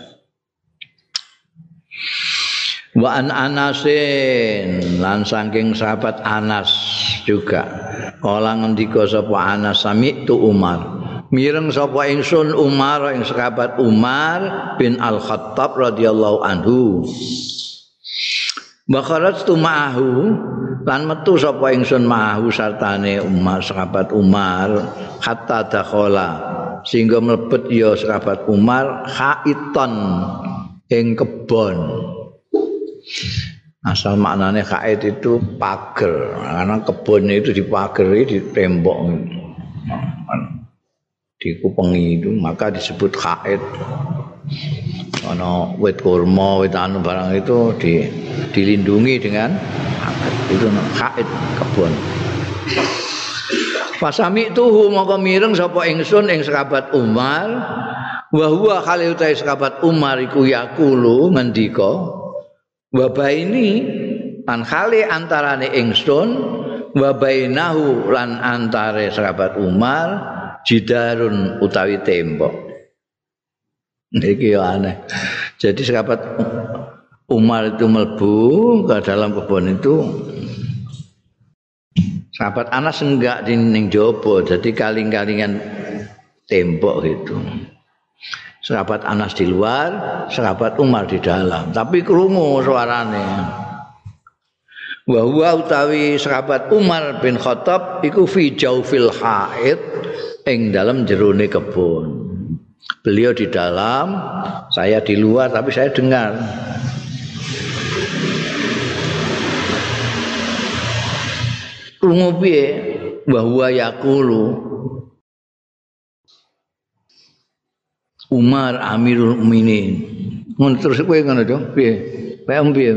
Wa an Anasin lan saking sahabat Anas juga. Kala ngendika sapa Anas sami tu Umar. mireng sapa ingsun Umar ing sahabat Umar bin Al Khattab radhiyallahu anhu Bakharat tu ma'ahu lan metu sapa ingsun ma'ahu sartane Umar sahabat Umar hatta dakhala sehingga mlebet ya sahabat Umar khaiton ing kebon. Asal maknanya kait itu pager karena kebun itu dipageri di tembok dikupengi itu maka disebut khaid ana wit kurma wit anu barang itu di, dilindungi dengan itu khaid kebun Pasami tuhu maka mireng sapa ingsun ing sahabat Umar. Wa huwa khalil ta sahabat Umar iku yaqulu ngendika wa baini lan khali antarane ingsun wa bainahu lan antare sahabat Umar jidarun utawi tembok. Iki aneh. Jadi sahabat Umar itu melbu ke dalam kebun itu sahabat Anas enggak di ning jopo jadi kaling-kalingan tembok itu. Sahabat Anas di luar, sahabat Umar di dalam. Tapi kerungu suarane. Wa utawi sahabat Umar bin Khattab iku fi jaufil haid ing dalam jerone kebun. Beliau di dalam, saya di luar tapi saya dengar. Krungu piye? Bahwa yaqulu Umar Amirul Mukminin. Ngono terus kowe ngono dong, piye? Pem piye?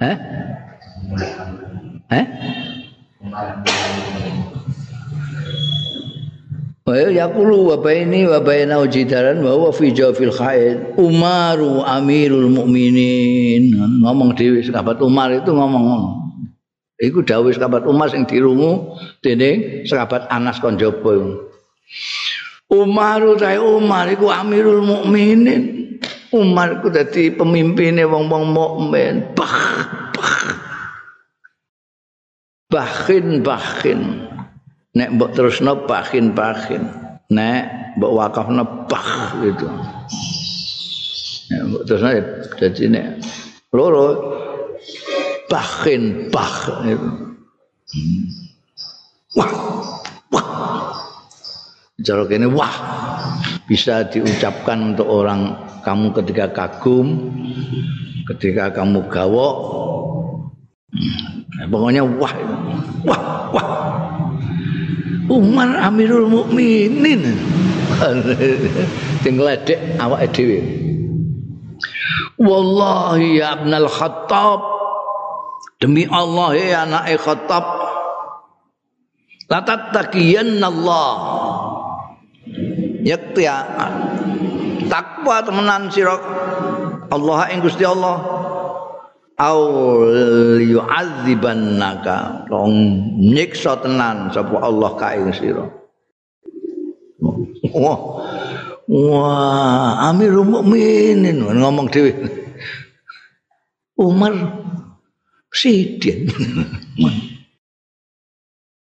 Hah? Hah? Wa yaqulu wa baini wa baina jidaran wa huwa fi jawfil khaid Umaru Amirul Mukminin ngomong dhewe sahabat Umar itu ngomong Iku dawuh sahabat Umar sing dirungu dening sahabat Anas kon jaba Umar utahe Umar iku Amirul Mukminin Umar iku dadi pemimpine wong-wong mukmin. Bah bah. Bahin bahin nek mbok terusno bahin nek mbok wakafno bah gitu nek terusno dadi nek loro bahin bah gitu. wah wah Jaro kene wah bisa diucapkan untuk orang kamu ketika kagum, ketika kamu gawok, hmm. pokoknya wah, wah, wah. Umar Amirul Mukminin. Sing ledek awake dhewe. Wallahi ya Ibnul Khattab demi Allah ya anak Khattab la tattaqiyanna Allah yakti takwa temenan sira Allah ing Gusti Allah au yu'adzibannaka tong nyiksa tenan sapa Allah ka ing sira. Wah wah amirul mukminin. Ngomong dhewe. Umar Presiden.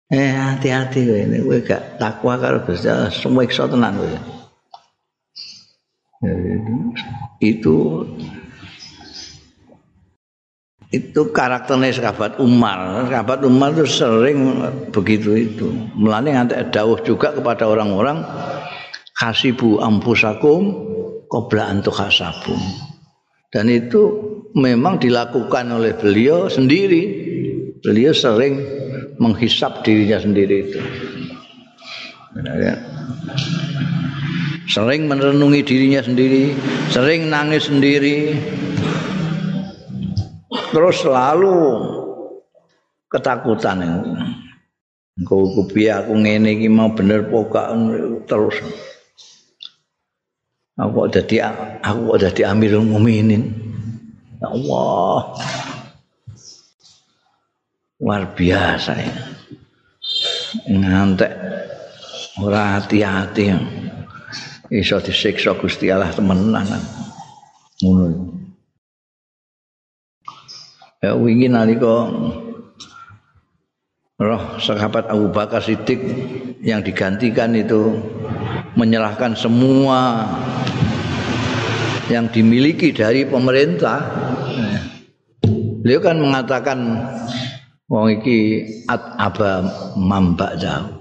eh hati-hati kowe ini. Kowe gak takwa karo Gusti Allah. Semua tenan kowe. Itu itu karakternya sahabat Umar. Sahabat Umar itu sering begitu itu. Melani nanti dawuh juga kepada orang-orang hasibu ampusakum qabla antu hasabu. Dan itu memang dilakukan oleh beliau sendiri. Beliau sering menghisap dirinya sendiri itu. Ya. Sering merenungi dirinya sendiri, sering nangis sendiri, terus selalu ketakutan engko kupi aku ngene iki mau bener pokak terus. Aku kok dadi aku kok dadi Amirul Mukminin ya Allah. Luar biasa ya. Ngantek ora hati-hati. Iso disiksa Gusti Allah temenan. Ngono ya wingi nalika roh sahabat Abu Bakar Siddiq yang digantikan itu menyerahkan semua yang dimiliki dari pemerintah. Beliau kan mengatakan wong iki at aba mamba jauh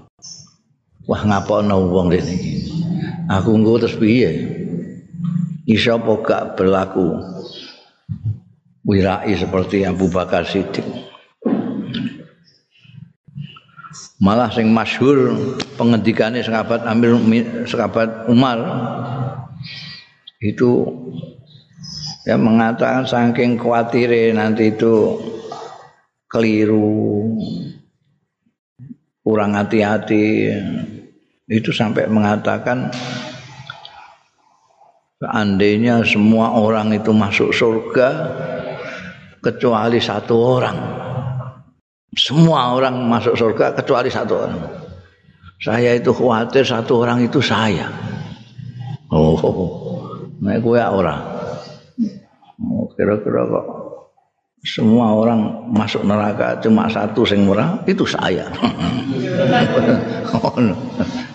wah ngapono wong iki? Aku engko terus piye? Iso apa gak berlaku wirai seperti Abu Bakar Siddiq. Malah sing masyhur pengendikannya sahabat Amir sahabat Umar itu ya mengatakan saking khawatir nanti itu keliru kurang hati-hati itu sampai mengatakan seandainya semua orang itu masuk surga kecuali satu orang. Semua orang masuk surga kecuali satu orang. Saya itu khawatir satu orang itu saya. Oh, nah gue orang. Oh, kira-kira kok semua orang masuk neraka cuma satu sing murah itu saya. <laughs> oh,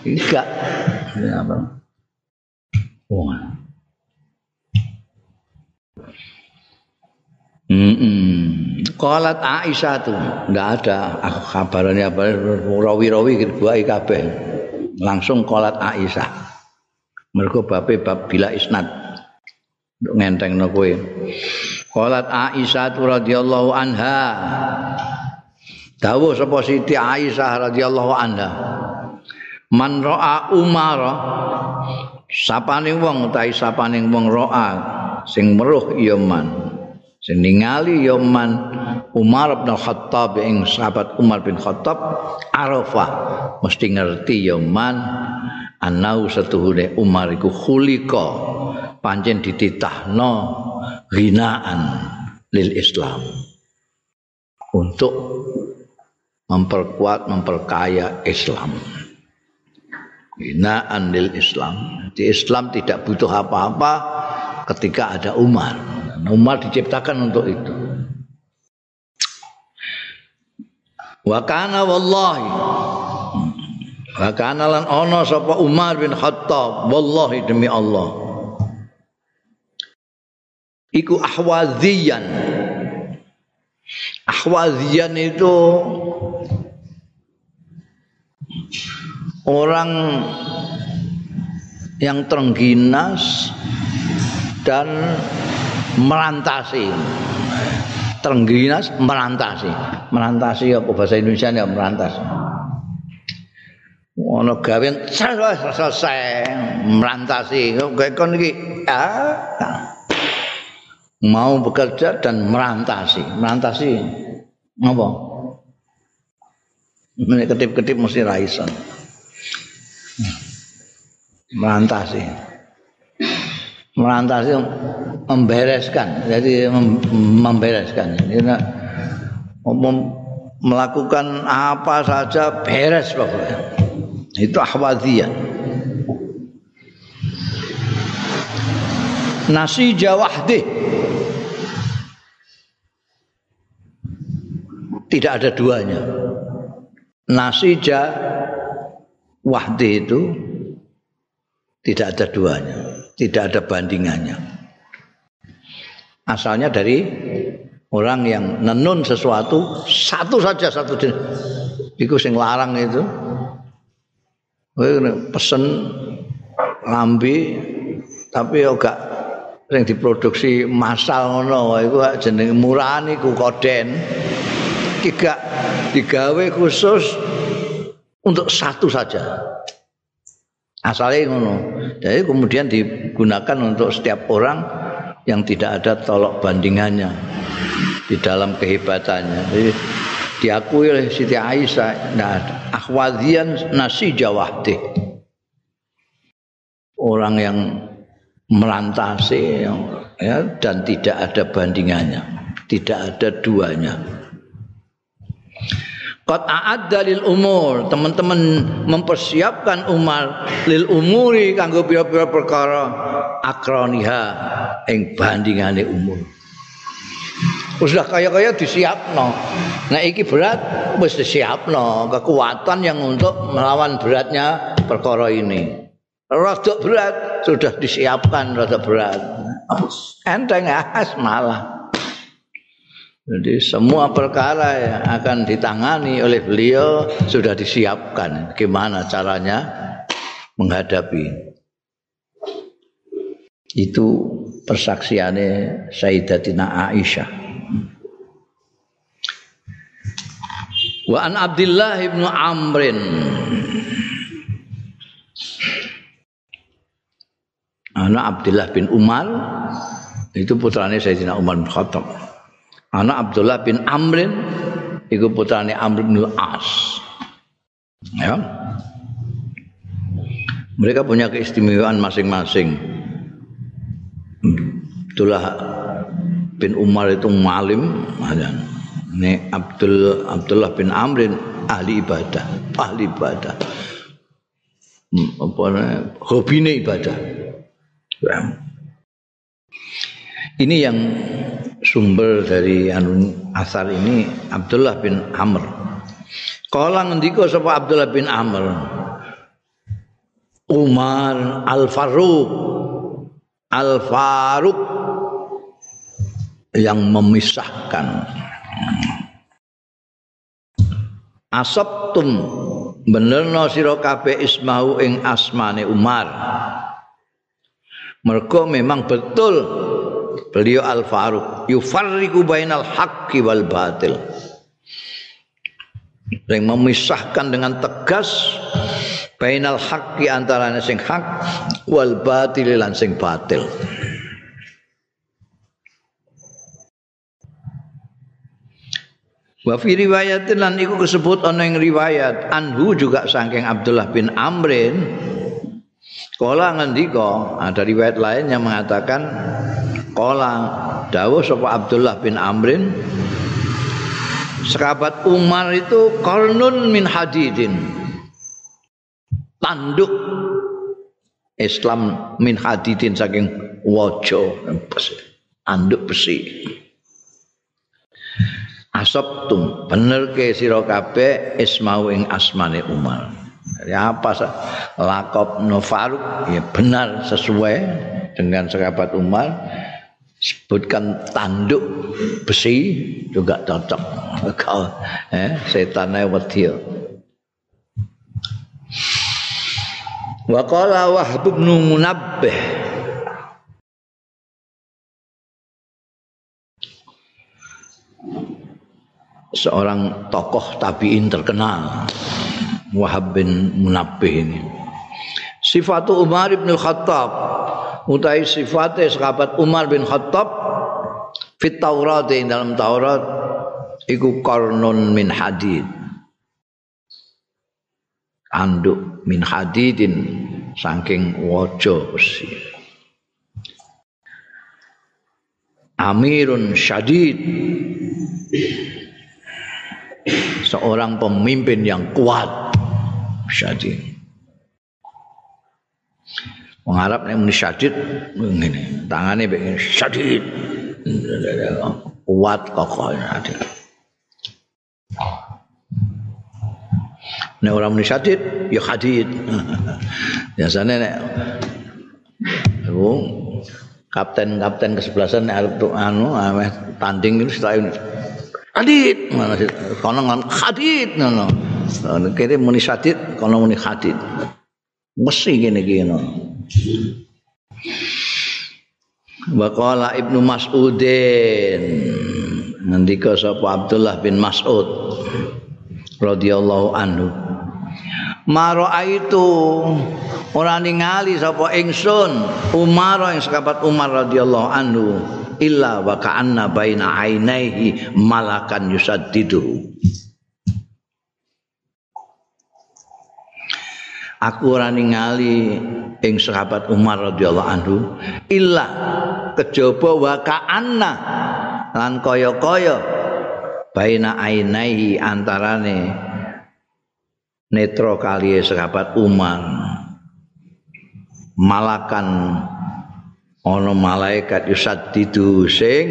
enggak. Ya, apa? Qalat Aisyah tuh enggak ada kabarnya apa rawi-rawi buai kabeh. Langsung qalat Aisyah. Mergo babe bab bila isnad. Untuk ngentengno kowe. Qalat Aisyah radhiyallahu anha. Dawuh sapa Siti Aisyah radhiyallahu anha. Man ra'a Umar sapaning wong utahe sapaning wong ra'a sing meruh ya man sing ningali Umar bin Khattab ing sahabat Umar bin Khattab Arafah mesti ngerti ya man anau setuhune Umar iku khulika pancen dititahno ghinaan lil Islam. Untuk memperkuat memperkaya Islam. Ghinaan lil Islam. Di Islam tidak butuh apa-apa ketika ada Umar Umar diciptakan untuk itu. Wa kana wallahi Wa kana lan ana sapa Umar bin Khattab wallahi demi Allah. Iku ahwaziyan. Ahwaziyan itu orang yang terengginas dan merantasi. Terengginas merantasi. Merantasi apa? Bahasa Indonesia ya merantas ono gawe selesai. Merantasi. Kayak kon iki? Mau bekerja dan merantasi. Merantasi apa? Ini ketip-ketip mesti raison merantasi merantasi membereskan. Jadi mem membereskan. Ini, mem melakukan apa saja beres pokoknya. Itu ahwadiyah nasi jawahdi tidak ada duanya. Nasija wahdi itu tidak ada duanya, tidak ada bandingannya. Asalnya dari orang yang nenun sesuatu satu saja satu jenis. Iku sing larang itu. pesen lambi tapi yo gak sing diproduksi massal ngono iku jenenge murah niku koden. Iki gak digawe khusus untuk satu saja. Asalnya ngono. Jadi kemudian digunakan untuk setiap orang yang tidak ada tolok bandingannya di dalam kehebatannya. Jadi diakui oleh Siti Aisyah, nah akhwadian nasi jawahdi. Orang yang melantasi ya, dan tidak ada bandingannya, tidak ada duanya. Qad a'adda lil umur, teman-teman mempersiapkan Umar lil umuri kanggo pira-pira perkara akroniha ing bandingane umur. Sudah kaya-kaya disiapno. Nah iki berat wis disiapno, kekuatan yang untuk melawan beratnya perkara ini. Rada berat sudah disiapkan rada berat. Enteng as malah. Jadi semua perkara yang akan ditangani oleh beliau sudah disiapkan. Gimana caranya menghadapi. Itu persaksiannya Sayyidatina Aisyah. Wa an Abdullah ibn Amrin. Anak Abdullah bin Umar itu putranya Sayyidina Umar bin Khattab. Anak Abdullah bin Amrin iku putrane Amr bin As ya. Mereka punya keistimewaan masing-masing. Abdullah bin Umar itu malim ini Abdul Abdullah bin Amrin ahli ibadah ahli ibadah. Hmm, apa hobine ibadah. Ya. ini yang sumber dari anu asar ini Abdullah bin Amr. Kala ngendika sapa Abdullah bin Amr. Umar Al-Faruq Al-Faruq yang memisahkan Asabtum benerno sira kabeh ismau ing asmane Umar. Mergo memang betul beliau Al Faruq yufarriqu bainal haqqi wal batil. Yang memisahkan dengan tegas bainal haqqi antara sing hak wal batil lan sing batil. Wa fi riwayatin lan iku disebut ana riwayat. Anhu juga saking Abdullah bin Amrin Kala ngendika ada riwayat lain yang mengatakan Kala dawuh sapa Abdullah bin Amrin Sekabat Umar itu kornun min hadidin Tanduk Islam min hadidin saking wajo Anduk besi Asabtum bener ke sira ismau ing asmane Umar. Ya apa lakop no Faruk ya benar sesuai dengan sekabat Umar. Sebutkan tanduk besi juga cocok. Kau eh setannya wedi wa qala wahb bin munabbih. Seorang tokoh tabiin terkenal Wahab bin Munabbih ini. Sifatu Umar bin Khattab. Utai sifatnya sahabat Umar bin Khattab fit Taurat yang dalam Taurat. Iku karnun min hadid. Anduk min hadidin saking wajo besi. Amirun syadid. Seorang pemimpin yang kuat syadid Wong Arab nek muni syadid ngene, tangane syadid. Kuat kokoh syadid. Nek orang muni syadid, ya hadid. Biasanya nek kapten-kapten kesebelasan nek arep anu tanding itu setelah hadid mana kono hadid ngono. Kene muni syadid, kono muni hadid. Mesti gini gini. Waqala Ibnu Mas'udin ngendika sapa Abdullah bin Mas'ud radhiyallahu anhu Maro itu ora ningali sapa ingsun Umar yang sekabat Umar radhiyallahu anhu illa wa ka'anna baina ainaihi malakan yusaddidu Aku ora ningali ing sahabat Umar radhiyallahu anhu illa kejaba wa ka'anna lan kaya-kaya baina ainaihi antarane netro kali sahabat Umar. Malakan ono malaikat yusaddidu sing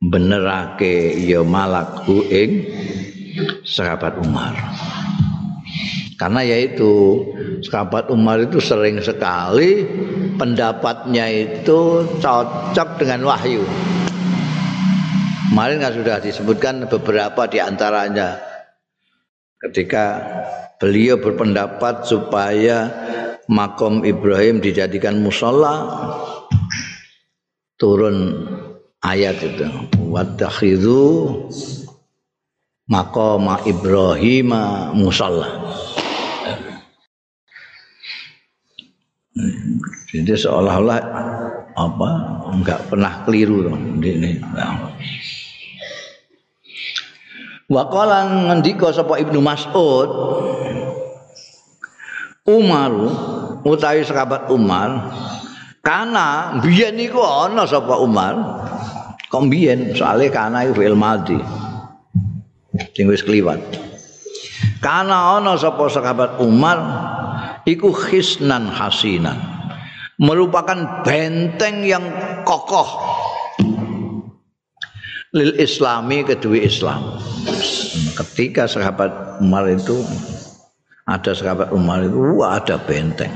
benerake ya malak ing sahabat Umar karena yaitu sahabat Umar itu sering sekali pendapatnya itu cocok dengan wahyu. Kemarin kan sudah disebutkan beberapa di antaranya. Ketika beliau berpendapat supaya makom Ibrahim dijadikan musola turun ayat itu. Wadakhidhu makom Ibrahim musola jadi seolah-olah apa enggak pernah keliru ini Waqala ngendika sapa Ibnu Mas'ud Umar utawi sahabat Umar karena biyen niku ana sapa Umar? Kok biyen soalnya kana iku fil madhi. Sing wis kliwat. Karena ana sapa sahabat Umar iku khisnan hasinan merupakan benteng yang kokoh. Lil islami kedua Islam. Ketika sahabat Umar itu ada sahabat Umar itu wah ada benteng.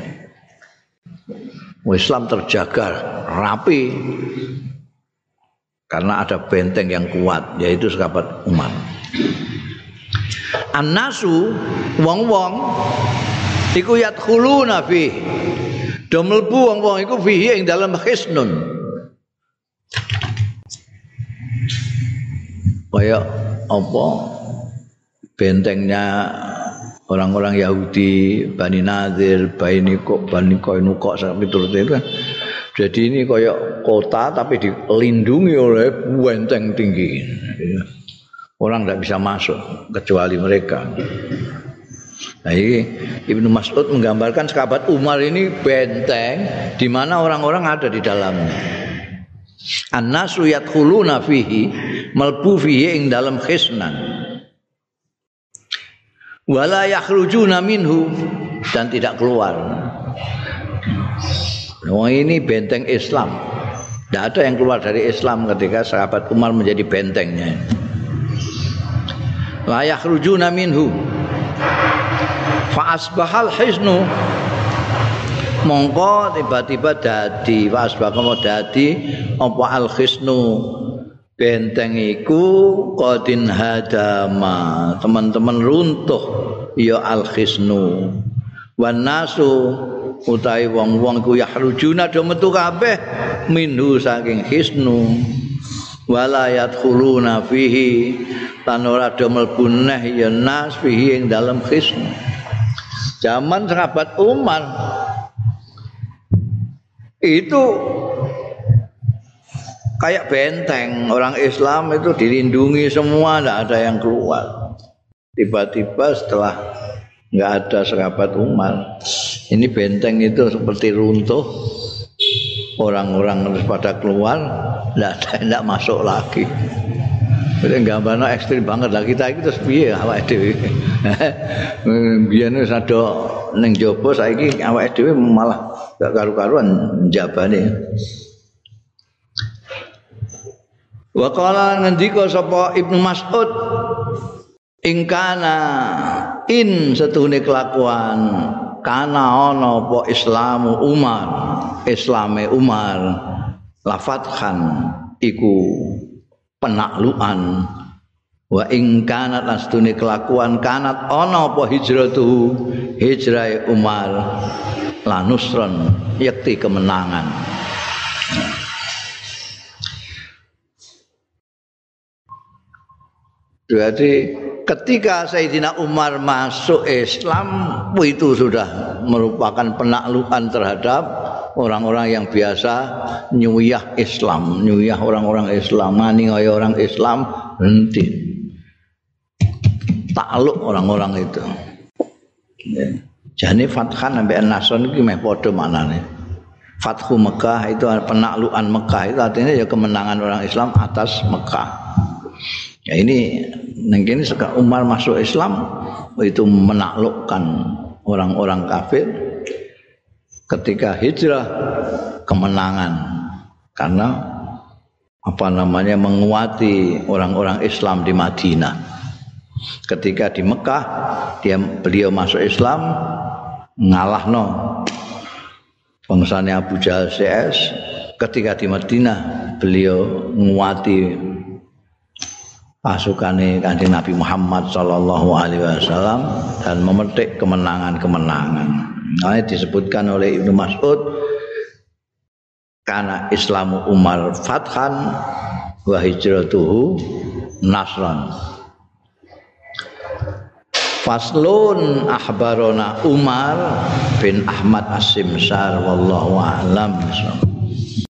Islam terjaga rapi. Karena ada benteng yang kuat yaitu sahabat Umar. An-nasu wong-wong iku yadkhuluna fi do mlebu wong-wong iku fihi ing dalam hisnun. Kayak apa? Bentengnya orang-orang Yahudi Bani Nadir Bani Kok Bani Koinukok sampai turut itu kan. Jadi ini kayak kota tapi dilindungi oleh benteng tinggi. Orang tidak bisa masuk kecuali mereka Nah ini Ibnu Mas'ud menggambarkan sahabat Umar ini benteng di mana orang-orang ada di dalamnya. An-nasu yadkhuluna fihi malbu fihi ing dalam khisnan. Wala yakhrujuna minhu dan tidak keluar. Wong ini benteng Islam. Tidak ada yang keluar dari Islam ketika sahabat Umar menjadi bentengnya. La yakhrujuna minhu. Fa asbahal hisnu. Mongko tiba-tiba dadi pas bakal dadi apa al khisnu benteng iku qadin hadama. Teman-teman runtuh ya al khisnu wan nasu utahe wong-wong ku yahrujuna do metu kabeh minhu saking khisnu wala yadkhuluna fihi lan ora do mlebu ya nas fihi ing dalem khisnu zaman sahabat Umar. Itu kayak benteng. Orang Islam itu dilindungi semua tidak ada yang keluar. Tiba-tiba setelah nggak ada serapat Umar ini benteng itu seperti runtuh. Orang-orang harus pada keluar tidak ada tidak masuk lagi. Jadi gambarnya ekstrim banget lah. Kita itu terus biaya awak. <laughs> Biyen wis ado ning jaba saiki awake dhewe malah gak karu-karuan jabane. Wa qala ngendika sapa Ibnu Mas'ud ing kana in setune kelakuan kana ana apa Islamu Umar, Islame Umar la fathan iku penaklukan wa ing kanat astune kelakuan kanat ana apa hijratu? Hijrah Umar. Lanusron yakti kemenangan. Berarti ketika Sayyidina Umar masuk Islam itu sudah merupakan penaklukan terhadap orang-orang yang biasa nyuyah Islam, nyuyah orang-orang Islam, maning orang Islam henti. Takluk orang-orang itu. Ya. Jadi Fathan sampai Nasron itu meh padha manane. Fathu Mekah itu penaklukan Mekah itu artinya ya kemenangan orang Islam atas Mekah. Ya ini mungkin sekarang Umar masuk Islam itu menaklukkan orang-orang kafir ketika hijrah kemenangan karena apa namanya menguati orang-orang Islam di Madinah. Ketika di Mekah dia beliau masuk Islam ngalah no bangsanya Abu Jahal CS ketika di Madinah beliau menguati pasukane Kanjeng Nabi Muhammad sallallahu alaihi wasallam dan memetik kemenangan-kemenangan. Nah, disebutkan oleh Ibnu Mas'ud karena Islamu Umar fathan wa hijratuhu nasran. Faslun ahbarona Umar bin Ahmad As-Simsar wallahu a'lam.